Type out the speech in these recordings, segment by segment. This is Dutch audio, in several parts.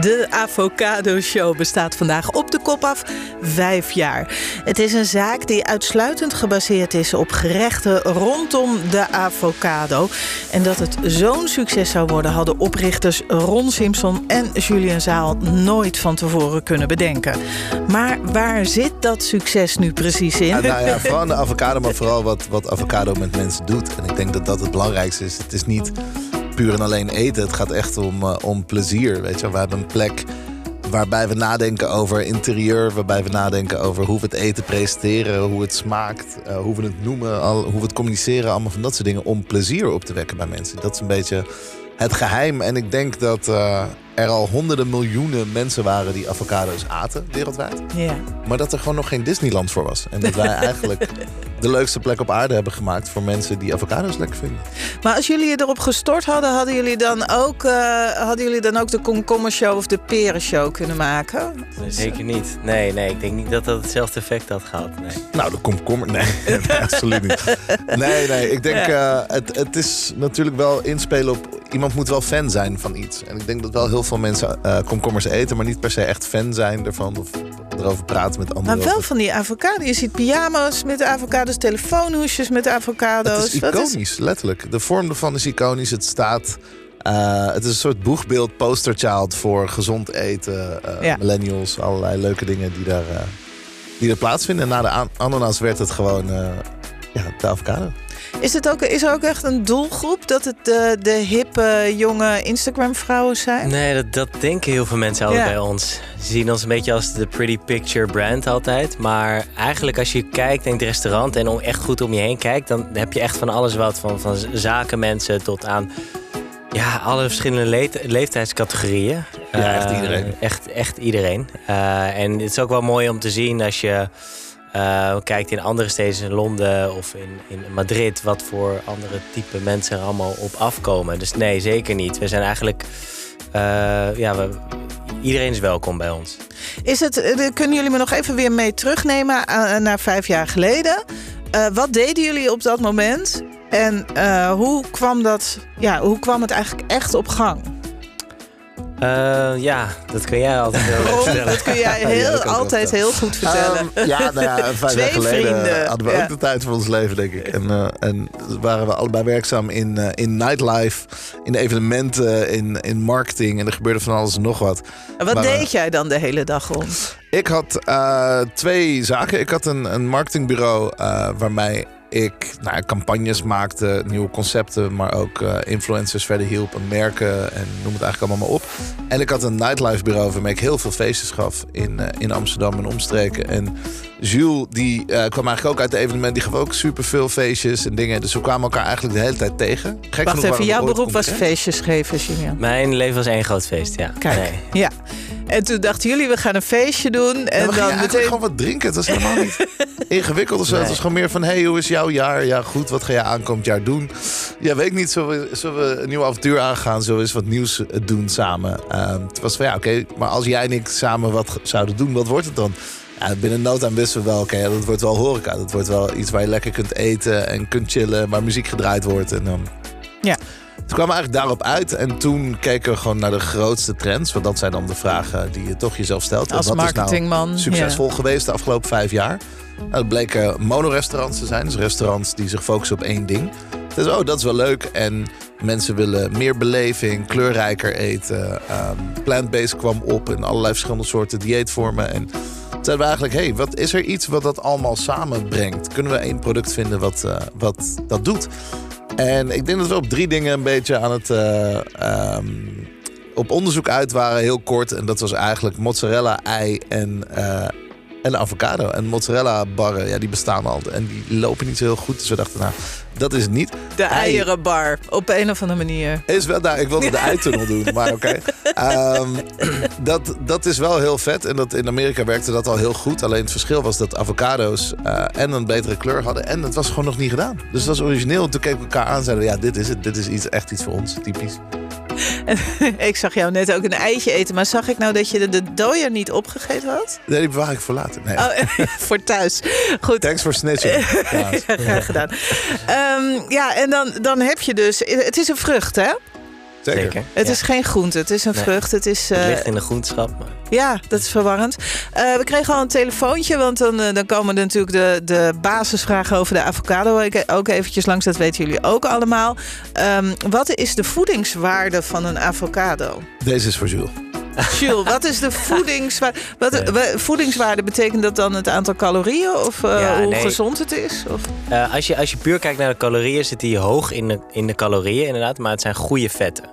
De Avocado Show bestaat vandaag op de kop af vijf jaar. Het is een zaak die uitsluitend gebaseerd is op gerechten rondom de avocado. En dat het zo'n succes zou worden, hadden oprichters Ron Simpson en Julian Zaal nooit van tevoren kunnen bedenken. Maar waar zit dat succes nu precies in? Ja, nou ja, vooral de avocado, maar vooral wat, wat avocado met mensen doet. En ik denk dat dat het belangrijkste is. Het is niet puur en alleen eten. Het gaat echt om, uh, om plezier. Weet je, we hebben een plek waarbij we nadenken over interieur, waarbij we nadenken over hoe we het eten presenteren, hoe het smaakt, uh, hoe we het noemen, al, hoe we het communiceren, allemaal van dat soort dingen om plezier op te wekken bij mensen. Dat is een beetje het geheim. En ik denk dat uh, er al honderden miljoenen mensen waren die avocado's aten wereldwijd. Ja. Maar dat er gewoon nog geen Disneyland voor was. En dat wij eigenlijk de leukste plek op aarde hebben gemaakt voor mensen die avocado's lekker vinden. Maar als jullie je erop gestort hadden, hadden jullie dan ook, uh, hadden jullie dan ook de komkommershow of de perenshow kunnen maken? Nee, zeker niet. Nee, nee, ik denk niet dat dat hetzelfde effect had gehad. Nee. Nou, de komkommer. Nee, nee absoluut niet. Nee, nee, ik denk uh, het, het is natuurlijk wel inspelen op. Iemand moet wel fan zijn van iets. En ik denk dat wel heel veel mensen uh, komkommers eten, maar niet per se echt fan zijn ervan. Of erover praten met anderen. Maar wel van die avocado. Je ziet pyjama's met avocados, telefoonhoesjes met avocado's. Het is iconisch, is... letterlijk. De vorm ervan is iconisch. Het staat... Uh, het is een soort boegbeeld, posterchild voor gezond eten, uh, ja. millennials, allerlei leuke dingen die daar, uh, die er plaatsvinden. En na de ananas werd het gewoon ja, de avocado. Is, het ook, is er ook echt een doelgroep dat het de, de hippe, jonge Instagram-vrouwen zijn? Nee, dat, dat denken heel veel mensen altijd ja. bij ons. Ze zien ons een beetje als de pretty picture brand altijd. Maar eigenlijk als je kijkt in het restaurant en echt goed om je heen kijkt... dan heb je echt van alles wat. Van, van zakenmensen tot aan ja, alle verschillende le leeftijdscategorieën. Ja, echt iedereen. Uh, echt, echt iedereen. Uh, en het is ook wel mooi om te zien als je... Uh, kijkt in andere steden, in Londen of in, in Madrid, wat voor andere type mensen er allemaal op afkomen. Dus nee, zeker niet. We zijn eigenlijk. Uh, ja, we, iedereen is welkom bij ons. Is het, kunnen jullie me nog even weer mee terugnemen naar vijf jaar geleden? Wat deden jullie op dat moment? En hoe, kwam dat, ja, hoe kwam het eigenlijk echt op gang? Uh, ja, dat kun jij altijd heel leuk vertellen. Dat kun jij heel, ja, altijd heel goed vertellen. Um, ja, nou ja, vijf Twee jaar geleden vrienden. hadden we ja. ook de tijd van ons leven, denk ik. En, uh, en waren we allebei werkzaam in, uh, in nightlife, in evenementen, in, in marketing. En er gebeurde van alles en nog wat. En wat maar, deed jij dan de hele dag rond? Ik had twee zaken. Ik had een, een marketingbureau waarmee ik nou, campagnes maakte, nieuwe concepten, maar ook uh, influencers verder hielp en merken en noem het eigenlijk allemaal maar op. En ik had een nightlife bureau waarmee ik heel veel feestjes gaf in, uh, in Amsterdam en omstreken. En Jules, die uh, kwam eigenlijk ook uit de evenement, die gaf ook super veel feestjes en dingen. Dus we kwamen elkaar eigenlijk de hele tijd tegen. Gek Wacht even, jouw beroep was feestjes geven, Julian? Mijn leven was één groot feest, ja. Kijk, nee. ja. En toen dachten jullie, we gaan een feestje doen. En ja, dan meteen gewoon wat drinken. Het was helemaal niet ingewikkeld of zo. Nee. Het was gewoon meer van, hey, hoe is jouw jaar? Ja, goed, wat ga je aankomend jaar doen? Ja, weet ik niet. Zullen we, zullen we een nieuw avontuur aangaan? Zullen we eens wat nieuws doen samen? Um, het was van, ja, oké, okay, maar als jij en ik samen wat zouden doen, wat wordt het dan? Ja, binnen no time wisten we wel, oké, okay, dat wordt wel horeca. Dat wordt wel iets waar je lekker kunt eten en kunt chillen, waar muziek gedraaid wordt. En dan... Ja. Kwamen we eigenlijk daarop uit en toen keken we gewoon naar de grootste trends. Want dat zijn dan de vragen die je toch jezelf stelt. Als wat marketingman. is nou succesvol ja. geweest de afgelopen vijf jaar? Nou, dat bleken monorestaurants te zijn. Dus restaurants die zich focussen op één ding. Dus oh, dat is wel leuk. En mensen willen meer beleving, kleurrijker eten. Um, Plant-based kwam op in allerlei verschillende soorten dieetvormen. En toen zeiden we eigenlijk, hé, hey, wat is er iets wat dat allemaal samenbrengt? Kunnen we één product vinden wat, uh, wat dat doet? En ik denk dat we op drie dingen een beetje aan het uh, um, op onderzoek uit waren, heel kort. En dat was eigenlijk mozzarella, ei en, uh, en avocado. En mozzarella barren, ja, die bestaan al. En die lopen niet zo heel goed. Dus we dachten, nou, dat is het niet. De eierenbar, op een of andere manier. Is wel, nou, ik wilde de eitunnel doen, maar oké. Okay. Um, dat, dat is wel heel vet. En dat, in Amerika werkte dat al heel goed. Alleen het verschil was dat avocado's uh, en een betere kleur hadden. En het was gewoon nog niet gedaan. Dus het was origineel. En toen keken we elkaar aan en zeiden we, ja, dit is het. Dit is iets, echt iets voor ons, typisch. ik zag jou net ook een eitje eten, maar zag ik nou dat je de, de dooier niet opgegeten had? Nee, die bewaar ik voor later. Nee. Oh, voor thuis. Goed. Thanks voor snitching. Ja, graag gedaan. Ehm, ja, en dan, dan heb je dus... Het is een vrucht, hè? Zeker. Zeker. Het Ja. is geen groente, het is een Nee. vrucht. Het is, Het eh, ligt in de groenschap. maar- ja, dat is verwarrend. Eh, we kregen al een telefoontje, want dan, eh, dan komen er natuurlijk de, de basisvragen over de avocado ik- ook eventjes langs. Dat weten jullie ook allemaal. Ehm, wat is de voedingswaarde van een avocado? Deze is voor Jules. Jules, wat is de voedingswaarde? Wat, wa- voedingswaarde betekent dat dan het aantal calorieën of eh, Ja, hoe nee. gezond het is? Of? Eh, als, je, als je puur kijkt naar de calorieën, zit die hoog in de, in de calorieën inderdaad. Maar het zijn goede vetten.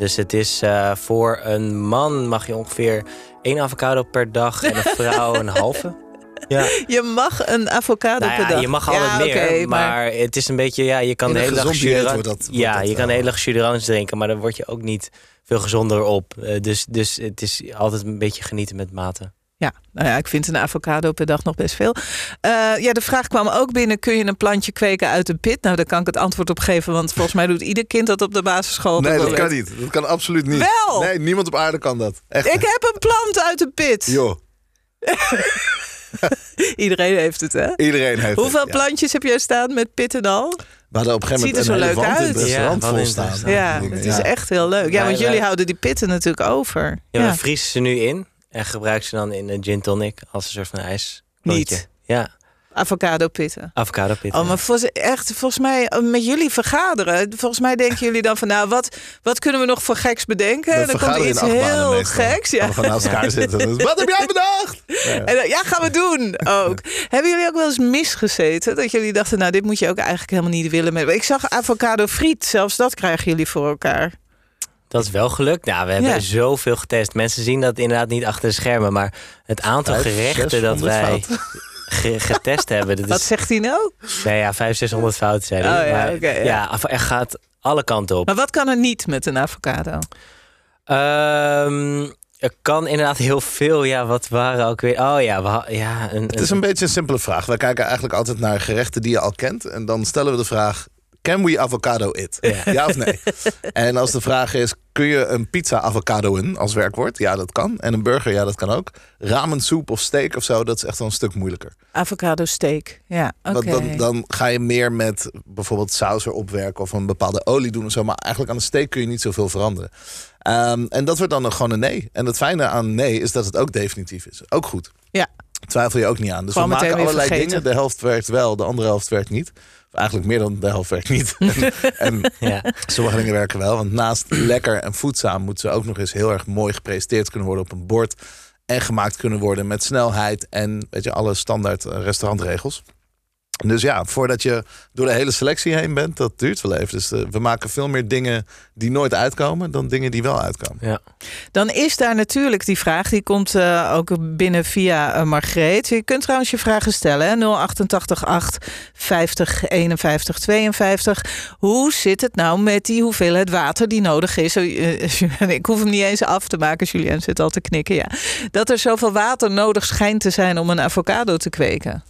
Dus het is eh, voor een man mag je ongeveer één avocado per dag en een vrouw een halve. Ja. Je mag een avocado Nou per ja, dag. je mag altijd Ja, meer, maar... het is een beetje, ja, je kan In de een hele dag dat- ja, dat je kan de wel. hele dag drinken, maar dan word je ook niet veel gezonder op. Eh, dus, dus het is altijd een beetje genieten met mate. Ja, nou ja, ik vind een avocado per dag nog best veel. Eh, ja, de vraag kwam ook binnen: kun je een plantje kweken uit een pit? Nou, daar kan ik het antwoord op geven, want volgens mij doet ieder kind dat op de basisschool. op Nee, dat kan niet. Dat kan absoluut niet. Wel! Nee, niemand op aarde kan dat. Echt. Ik heb een plant uit een pit. Joh, Iedereen heeft het, hè? iedereen heeft Hoeveel het. Ja. plantjes heb jij staan met pitten al? We hadden op een gegeven Het ziet moment er zo een hele leuk wand in het uit. restaurant Ja, vol staan. Ja, het is ja. echt heel leuk. Ja, Wij- want jullie wij- houden die pitten natuurlijk over. Ja, Ja. we vriezen ze nu in en gebruiken ze dan in een gin tonic als een soort van ijs. Niet. Ja, Avocado pitten. avocado pit. Oh, maar volgens, echt, volgens mij, eh, met jullie vergaderen, volgens mij denken jullie dan van, nou, wat, wat kunnen we nog voor geks bedenken? Dan komt er iets heel meestal. geks. Ja. Gaan we gewoon naast elkaar zitten. Dus, wat heb jij bedacht? En dan, ja, gaan we doen ook. Hebben jullie ook wel eens misgezeten? Dat jullie dachten, nou, dit moet je ook eigenlijk helemaal niet willen. Met... Ik zag avocado friet, zelfs dat krijgen jullie voor elkaar. Dat is wel gelukt. Nou, we hebben Ja. zoveel getest. Mensen zien dat inderdaad niet achter de schermen, maar het aantal Vijf, gerechten dat 600 wij ge- getest hebben. Dat Wat is, zegt hij nou? nee, ja, 500, 600 fouten zijn er. Oh ja, maar, oké, ja. er gaat alle kanten op. Maar wat kan er niet met een avocado? Ehm, er kan inderdaad heel veel. Ja, wat waren ook weer? Oh ja, we ja een, Het is een beetje een simpele vraag. Wij kijken eigenlijk altijd naar gerechten die je al kent. En dan stellen we de vraag... Can we avocado it? Ja. Ja, of nee? En als de vraag is... Kun je een pizza avocadoen als werkwoord? Ja, dat kan. En een burger, ja, dat kan ook. Ramen, soep of steak of zo, dat is echt wel een stuk moeilijker. Avocado steak. Ja, oké. Want dan, dan ga je meer met bijvoorbeeld saus erop werken... of een bepaalde olie doen of zo. Maar eigenlijk aan de steak kun je niet zoveel veranderen. Ehm, en dat wordt dan een- gewoon een nee. En het fijne aan nee is dat het ook definitief is. Ook goed. Ja. Twijfel je ook niet aan. Dus we maken allerlei vergeten. dingen. De helft werkt wel, de andere helft werkt niet. Eigenlijk meer dan de helft werkt niet. en, en Ja. sommige dingen werken wel. Want naast lekker en voedzaam moeten ze ook nog eens heel erg mooi gepresenteerd kunnen worden op een bord. En gemaakt kunnen worden met snelheid en weet je, alle standaard eh, restaurantregels. Dus ja, voordat je door de hele selectie heen bent, dat duurt wel even. Dus eh, we maken veel meer dingen die nooit uitkomen dan dingen die wel uitkomen. Ja. Dan is daar natuurlijk die vraag, die komt eh, ook binnen via eh, Margreet. Je kunt trouwens je vragen stellen, hè? 088 8 50 51 52. Hoe zit het nou met die hoeveelheid water die nodig is? Ik hoef hem niet eens af te maken, Julien zit al te knikken. Ja. Dat er zoveel water nodig schijnt te zijn om een avocado te kweken.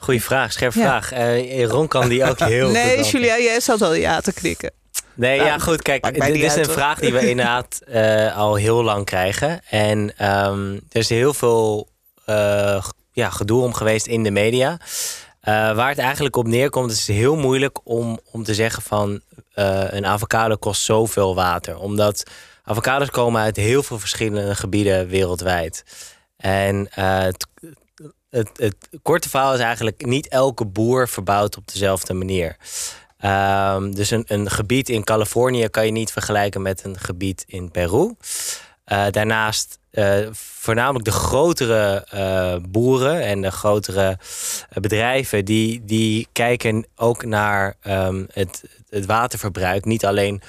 Goeie vraag, scherpe Ja. vraag. Eh, Ron kan die ook heel goed nee. Julien, jij zat al ja te knikken. Nee, Nou, ja, goed. Kijk, dit is uit, een vraag die we inderdaad eh, al heel lang krijgen. En ehm, er is heel veel eh, ja, gedoe om geweest in de media. Eh, waar het eigenlijk op neerkomt, is het heel moeilijk om, om te zeggen van eh, een avocado kost zoveel water. Omdat avocados komen uit heel veel verschillende gebieden wereldwijd. En eh, het, het, het korte verhaal is eigenlijk niet elke boer verbouwt op dezelfde manier. Ehm, dus een, een gebied in Californië kan je niet vergelijken met een gebied in Peru. Eh, daarnaast eh, voornamelijk de grotere eh, boeren en de grotere bedrijven, die, die kijken ook naar ehm, het, het waterverbruik. Niet alleen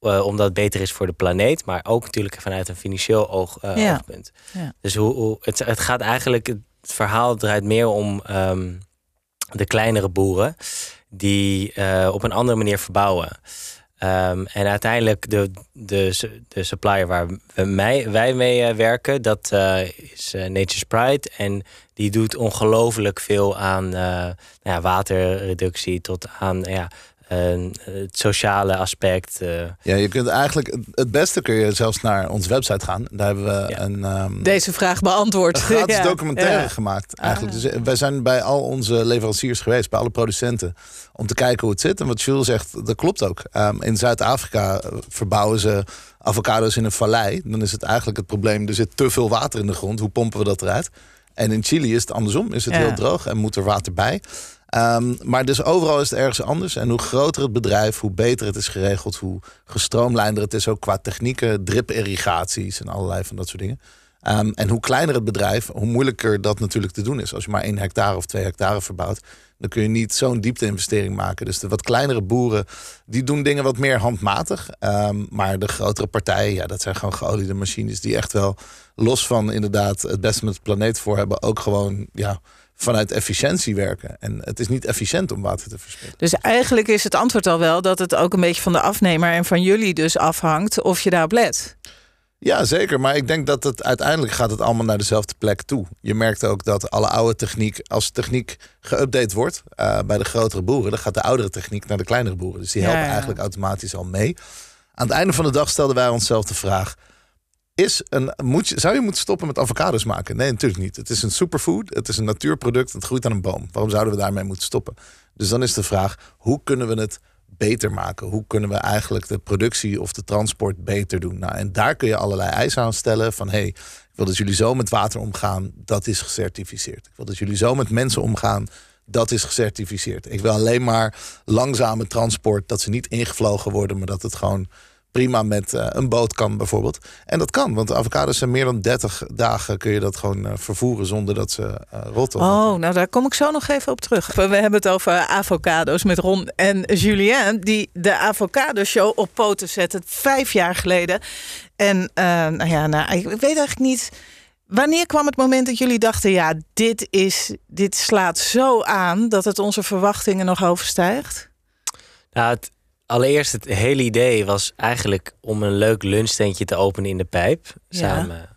omdat het beter is voor de planeet, maar ook natuurlijk vanuit een financieel oog, Ja. oogpunt. Ja. Dus hoe, hoe, het, het gaat eigenlijk, het verhaal draait meer om ehm, de kleinere boeren die eh, op een andere manier verbouwen. Ehm, en uiteindelijk de, de, de supplier waar we mij, wij mee eh, werken, dat eh, is Nature's Pride. En die doet ongelooflijk veel aan nou ja, waterreductie tot aan ja, en het sociale aspect. eh, Ja, je kunt eigenlijk het beste kun je zelfs naar onze website gaan. Daar hebben we Ja. een, ehm, Deze vraag beantwoord. een gratis Ja, documentaire ja. gemaakt. Eigenlijk. Ah. Dus eh, wij zijn bij al onze leveranciers geweest, bij alle producenten, om te kijken hoe het zit. En wat Jules zegt, dat klopt ook. Ehm, in Zuid-Afrika eh, verbouwen ze avocado's in een vallei. Dan is het eigenlijk het probleem, er zit te veel water in de grond. Hoe pompen we dat eruit? En in Chili is het andersom, is het Ja. heel droog en moet er water bij. Ehm, maar dus overal is het ergens anders. En hoe groter het bedrijf, hoe beter het is geregeld, hoe gestroomlijnder het is ook qua technieken, drip-irrigaties en allerlei van dat soort dingen. Ehm, en hoe kleiner het bedrijf, hoe moeilijker dat natuurlijk te doen is. Als je maar één hectare of twee hectare verbouwt, dan kun je niet zo'n diepte-investering maken. Dus de wat kleinere boeren, die doen dingen wat meer handmatig. Ehm, maar de grotere partijen, ja, dat zijn gewoon geoliede machines die echt wel los van inderdaad het beste met de planeet voor hebben, ook gewoon ja, vanuit efficiëntie werken. En het is niet efficiënt om water te verspillen. Dus eigenlijk is het antwoord al wel dat het ook een beetje van de afnemer en van jullie dus afhangt of je daarop let. Ja, zeker. Maar ik denk dat het uiteindelijk gaat het allemaal naar dezelfde plek toe. Je merkt ook dat alle oude techniek, als techniek geüpdate wordt eh, bij de grotere boeren, dan gaat de oudere techniek naar de kleinere boeren. Dus die Ja, helpen ja. eigenlijk automatisch al mee. Aan het einde van de dag stelden wij onszelf de vraag: is een, zou je moeten stoppen met avocados maken? Nee, natuurlijk niet. Het is een superfood, het is een natuurproduct, het groeit aan een boom. Waarom zouden we daarmee moeten stoppen? Dus dan is de vraag: hoe kunnen we het beter maken? Hoe kunnen we eigenlijk de productie of de transport beter doen? Nou, en daar kun je allerlei eisen aan stellen van hey, ik wil dat jullie zo met water omgaan, dat is gecertificeerd. Ik wil dat jullie zo met mensen omgaan, dat is gecertificeerd. Ik wil alleen maar langzame transport, dat ze niet ingevlogen worden, maar dat het gewoon prima met eh, een boot kan bijvoorbeeld. En dat kan, want de avocados zijn meer dan 30 dagen kun je dat gewoon eh, vervoeren zonder dat ze eh rotten. Oh, nou daar kom ik zo nog even op terug. We hebben het over avocado's met Ron en Julien, die de Avocado Show op poten zetten vijf jaar geleden. En nou ja, nou, ik weet eigenlijk niet. Wanneer kwam het moment dat jullie dachten, ja, dit, is, dit slaat zo aan dat het onze verwachtingen nog overstijgt? Nou, het, allereerst het hele idee was eigenlijk om een leuk lunchtentje te openen in de pijp. Ja. Samen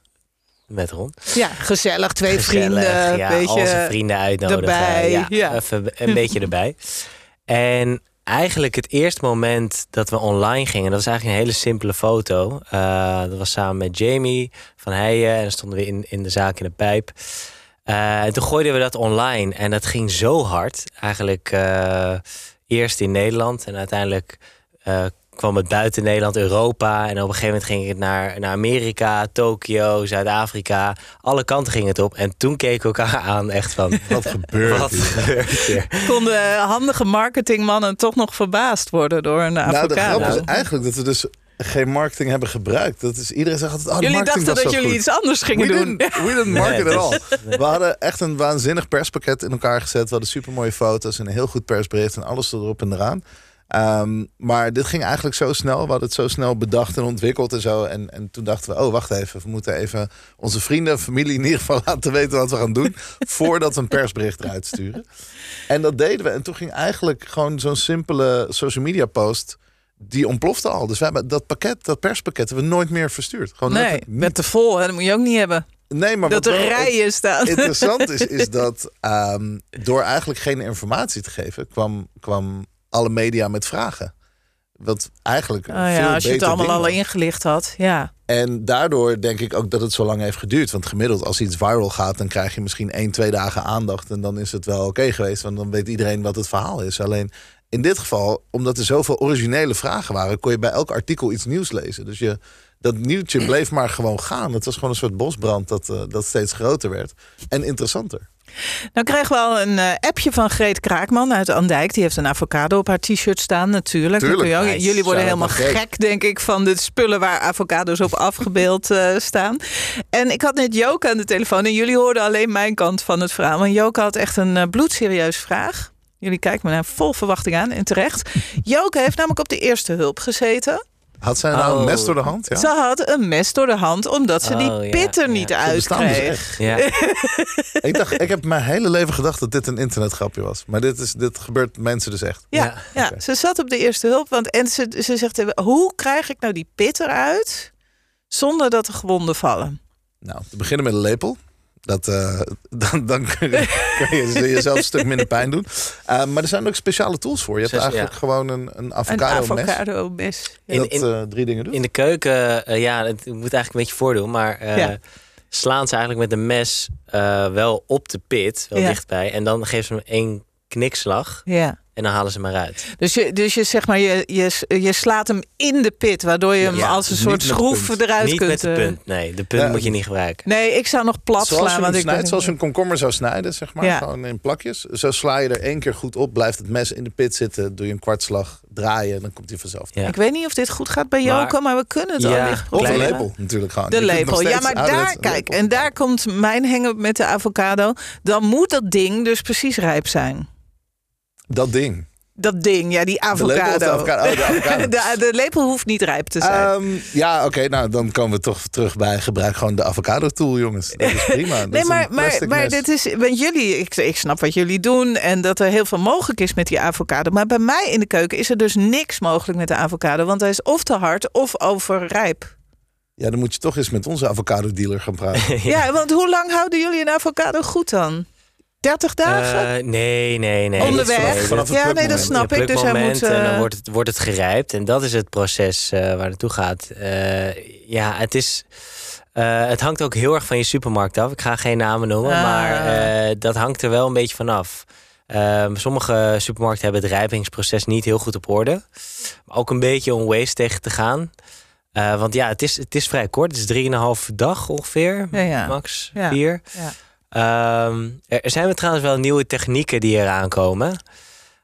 met Ron. Ja, gezellig, twee Gezellig, vrienden, ja, beetje. al zijn vrienden uitnodigen. erbij, ja, ja. Even een beetje erbij. En eigenlijk het eerste moment dat we online gingen, dat was eigenlijk een hele simpele foto. Eh, dat was samen met Jamie van Heijen en dan stonden we in, in de zaak in de pijp. Eh, en toen gooiden we dat online en dat ging zo hard. Eigenlijk eh, eerst in Nederland en uiteindelijk eh, kwam het buiten Nederland, Europa. En op een gegeven moment ging het naar, naar Amerika, Tokio, Zuid-Afrika. Alle kanten ging het op. En toen keken we elkaar aan echt van... Wat gebeurt Wat hier? gebeurt hier? Konden handige marketingmannen toch nog verbaasd worden door een Nou, de grap is eigenlijk dat we dus geen marketing hebben gebruikt. Dat is, iedereen zegt altijd, oh, jullie marketing dachten was dat zo jullie goed. iets anders gingen we doen. Didn't, we didn't market Nee, at all. We hadden echt een waanzinnig perspakket in elkaar gezet. We hadden supermooie foto's en een heel goed persbericht en alles erop en eraan. Ehm, maar dit ging eigenlijk zo snel. We hadden het zo snel bedacht en ontwikkeld en zo. En, en toen dachten we, oh wacht even. We moeten even onze vrienden, familie in ieder geval laten weten wat we gaan doen. voordat we een persbericht eruit sturen. En dat deden we. En toen ging eigenlijk gewoon zo'n simpele social media post. Die ontplofte al. Dus we hebben dat pakket, dat perspakket, hebben we nooit meer verstuurd. Gewoon Nee, met te vol, hè? dat moet je ook niet hebben. Nee, maar dat er rijen staan. interessant is, is dat ehm, door eigenlijk geen informatie te geven, kwam, kwam alle media met vragen. Wat eigenlijk veel ja, als je het allemaal al ingelicht had. Ja. En daardoor denk ik ook dat het zo lang heeft geduurd. Want gemiddeld, als iets viral gaat, dan krijg je misschien één, twee dagen aandacht. En dan is het wel oké geweest, want dan weet iedereen wat het verhaal is. Alleen in dit geval, omdat er zoveel originele vragen waren, kon je bij elk artikel iets nieuws lezen. Dus je, dat nieuwtje bleef maar gewoon gaan. Het was gewoon een soort bosbrand dat, eh, dat steeds groter werd. En interessanter. Nou krijgen we al een eh, appje van Greet Kraakman uit Andijk. Die heeft een avocado op haar t-shirt staan natuurlijk. Tuurlijk. ook- Nice. Jullie worden helemaal gek, denk ik, van de spullen waar avocado's op afgebeeld eh, staan. En ik had net Joke aan de telefoon en jullie hoorden alleen mijn kant van het verhaal. Want Joke had echt een uh, bloedserieus vraag. Jullie kijken me naar vol verwachting aan en terecht. Joke heeft namelijk op de eerste hulp gezeten. Had zij nou Oh. een mes door de hand? Ja. Ze had een mes door de hand omdat ze die Oh, ja, pit er ja. niet dus uitkreeg. echt. Ja. Ik, dacht, ik heb mijn hele leven gedacht dat dit een internetgrapje was. Maar dit, is, dit gebeurt mensen dus echt. Ja, Ja. ja. Ze zat op de eerste hulp. Want, en ze, ze zegt, hoe krijg ik nou die pit eruit zonder dat er gewonden vallen? Nou, te beginnen met een lepel. Dat, uh, dan, dan kun, je, kun je jezelf een stuk minder pijn doen. Uh, maar er zijn ook speciale tools voor. Je hebt eigenlijk ja. gewoon een, een avocado, een avocado mes. mes. dat uh, drie dingen doet. In de keuken, ja, het moet eigenlijk een beetje voordoen. Maar ja. slaan ze eigenlijk met een mes wel op de pit, wel dichtbij. En dan geven ze hem één knikslag. Ja. En dan halen ze maar uit. Dus je, dus je, zeg maar, je, je, je slaat hem in de pit, waardoor je hem als een soort schroef eruit niet kunt. Niet met de punt, nee. De punt moet je niet gebruiken. Nee, ik zou nog plat zoals slaan. Want ik snijdt, zoals je een komkommer zou snijden, zeg maar. Gewoon in plakjes. Zo sla je er één keer goed op, blijft het mes in de pit zitten. Doe je een kwartslag draaien en dan komt hij vanzelf. Ik weet niet of dit goed gaat bij Joko, maar, maar we kunnen het ja, allicht Of een lepel natuurlijk gewoon. De lepel, ja, maar daar, kijk, en daar komt mijn hengen met de avocado. Dan moet dat ding dus precies rijp zijn. Dat ding. Dat ding, ja, die avocado. De, avocado. Oh, de, avocado. de, de, lepel hoeft niet rijp te zijn. Um, ja, oké, okay, nou dan komen we toch terug bij gebruik gewoon de avocado tool, jongens. Dat is prima. Dat nee, maar, maar, dit is, want jullie, ik, ik snap wat jullie doen en dat er heel veel mogelijk is met die avocado. Maar bij mij in de keuken is er dus niks mogelijk met de avocado, want hij is of te hard of overrijp. Ja, dan moet je toch eens met onze avocado dealer gaan praten. ja, want hoe lang houden jullie een avocado goed dan? 30 dagen? Uh, nee, nee, nee. Onderweg? Ja, nee, dat snap ik. Dus hij moet. En dan wordt het, wordt het gerijpt. En dat is het proces uh, waar het naartoe gaat. ja, het is... het hangt ook heel erg van je supermarkt af. Ik ga geen namen noemen, Ah. maar dat hangt er wel een beetje vanaf. Ehm, sommige supermarkten hebben het rijpingsproces niet heel goed op orde. Maar ook een beetje om waste tegen te gaan. want ja, het is, het is vrij kort. Het is 3,5 dag ongeveer. Ja, ja. Max Ja. 4. Ja. Um, er zijn trouwens wel nieuwe technieken die eraan komen.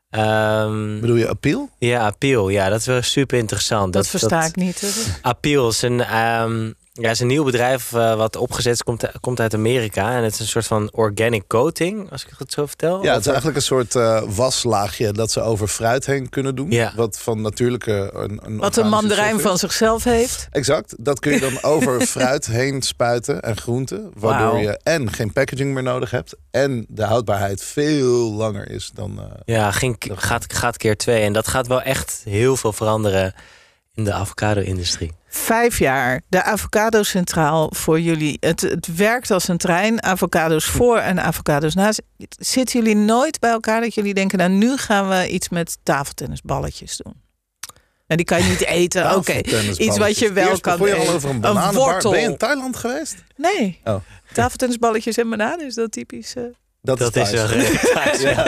Um, Bedoel je appeal? Ja, appeal. Ja, dat is wel super interessant. Dat, dat versta ik niet. Appeal is een, um, ja, is een nieuw bedrijf uh, wat opgezet is, komt, komt uit Amerika. En het is een soort van organic coating, als ik het zo vertel. Ja, het is eigenlijk een soort uh, waslaagje dat ze over fruit heen kunnen doen. Ja. Wat van natuurlijke... Een, een wat een mandarijn van zichzelf heeft. Exact. Dat kun je dan over fruit heen spuiten en groenten. Waardoor je en geen packaging meer nodig hebt. En de houdbaarheid veel langer is dan... Uh, ja, ging, gaat, gaat keer twee. En dat gaat wel echt heel veel veranderen in de avocado-industrie. Vijf jaar. De avocado centraal voor jullie. Het, het werkt als een trein. Avocado's voor en avocado's naast. Zitten jullie nooit bij elkaar dat jullie denken... nou, nu gaan we iets met tafeltennisballetjes doen? En die kan je niet eten. Oké, okay. iets wat je wel Eerst kan eten. je al over een, een wortel. Ben je in Thailand geweest? Nee. Oh. Tafeltennisballetjes en bananen, is dat typisch? Uh... Dat, dat is, is wel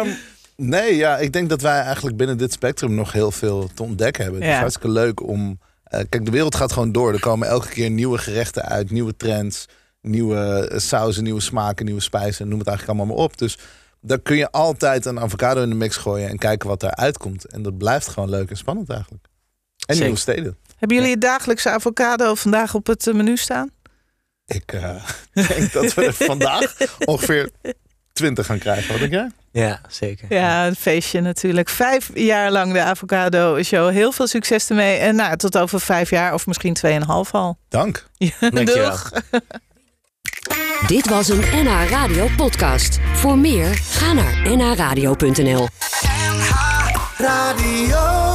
um, Nee, ja, ik denk dat wij eigenlijk binnen dit spectrum nog heel veel te ontdekken hebben. Het Ja. is hartstikke leuk om. Uh, kijk, de wereld gaat gewoon door. Er komen elke keer nieuwe gerechten uit, nieuwe trends, nieuwe uh, sauzen, nieuwe smaken, nieuwe spijzen. Noem het eigenlijk allemaal maar op. Dus daar kun je altijd een avocado in de mix gooien en kijken wat eruit komt. En dat blijft gewoon leuk en spannend eigenlijk. En Zeker. nieuwe steden. Hebben jullie het dagelijkse avocado vandaag op het uh, menu staan? Ik uh, denk dat we er vandaag ongeveer 20 gaan krijgen. Wat denk jij? Ja, zeker. Ja, een feestje natuurlijk. Vijf jaar lang de Avocado Show. Heel veel succes ermee. En nou, tot over vijf jaar of misschien tweeënhalf al. Dank. Ja, Dankjewel. Dit was een NH Radio podcast. Voor meer, ga naar nhradio.nl. Radio.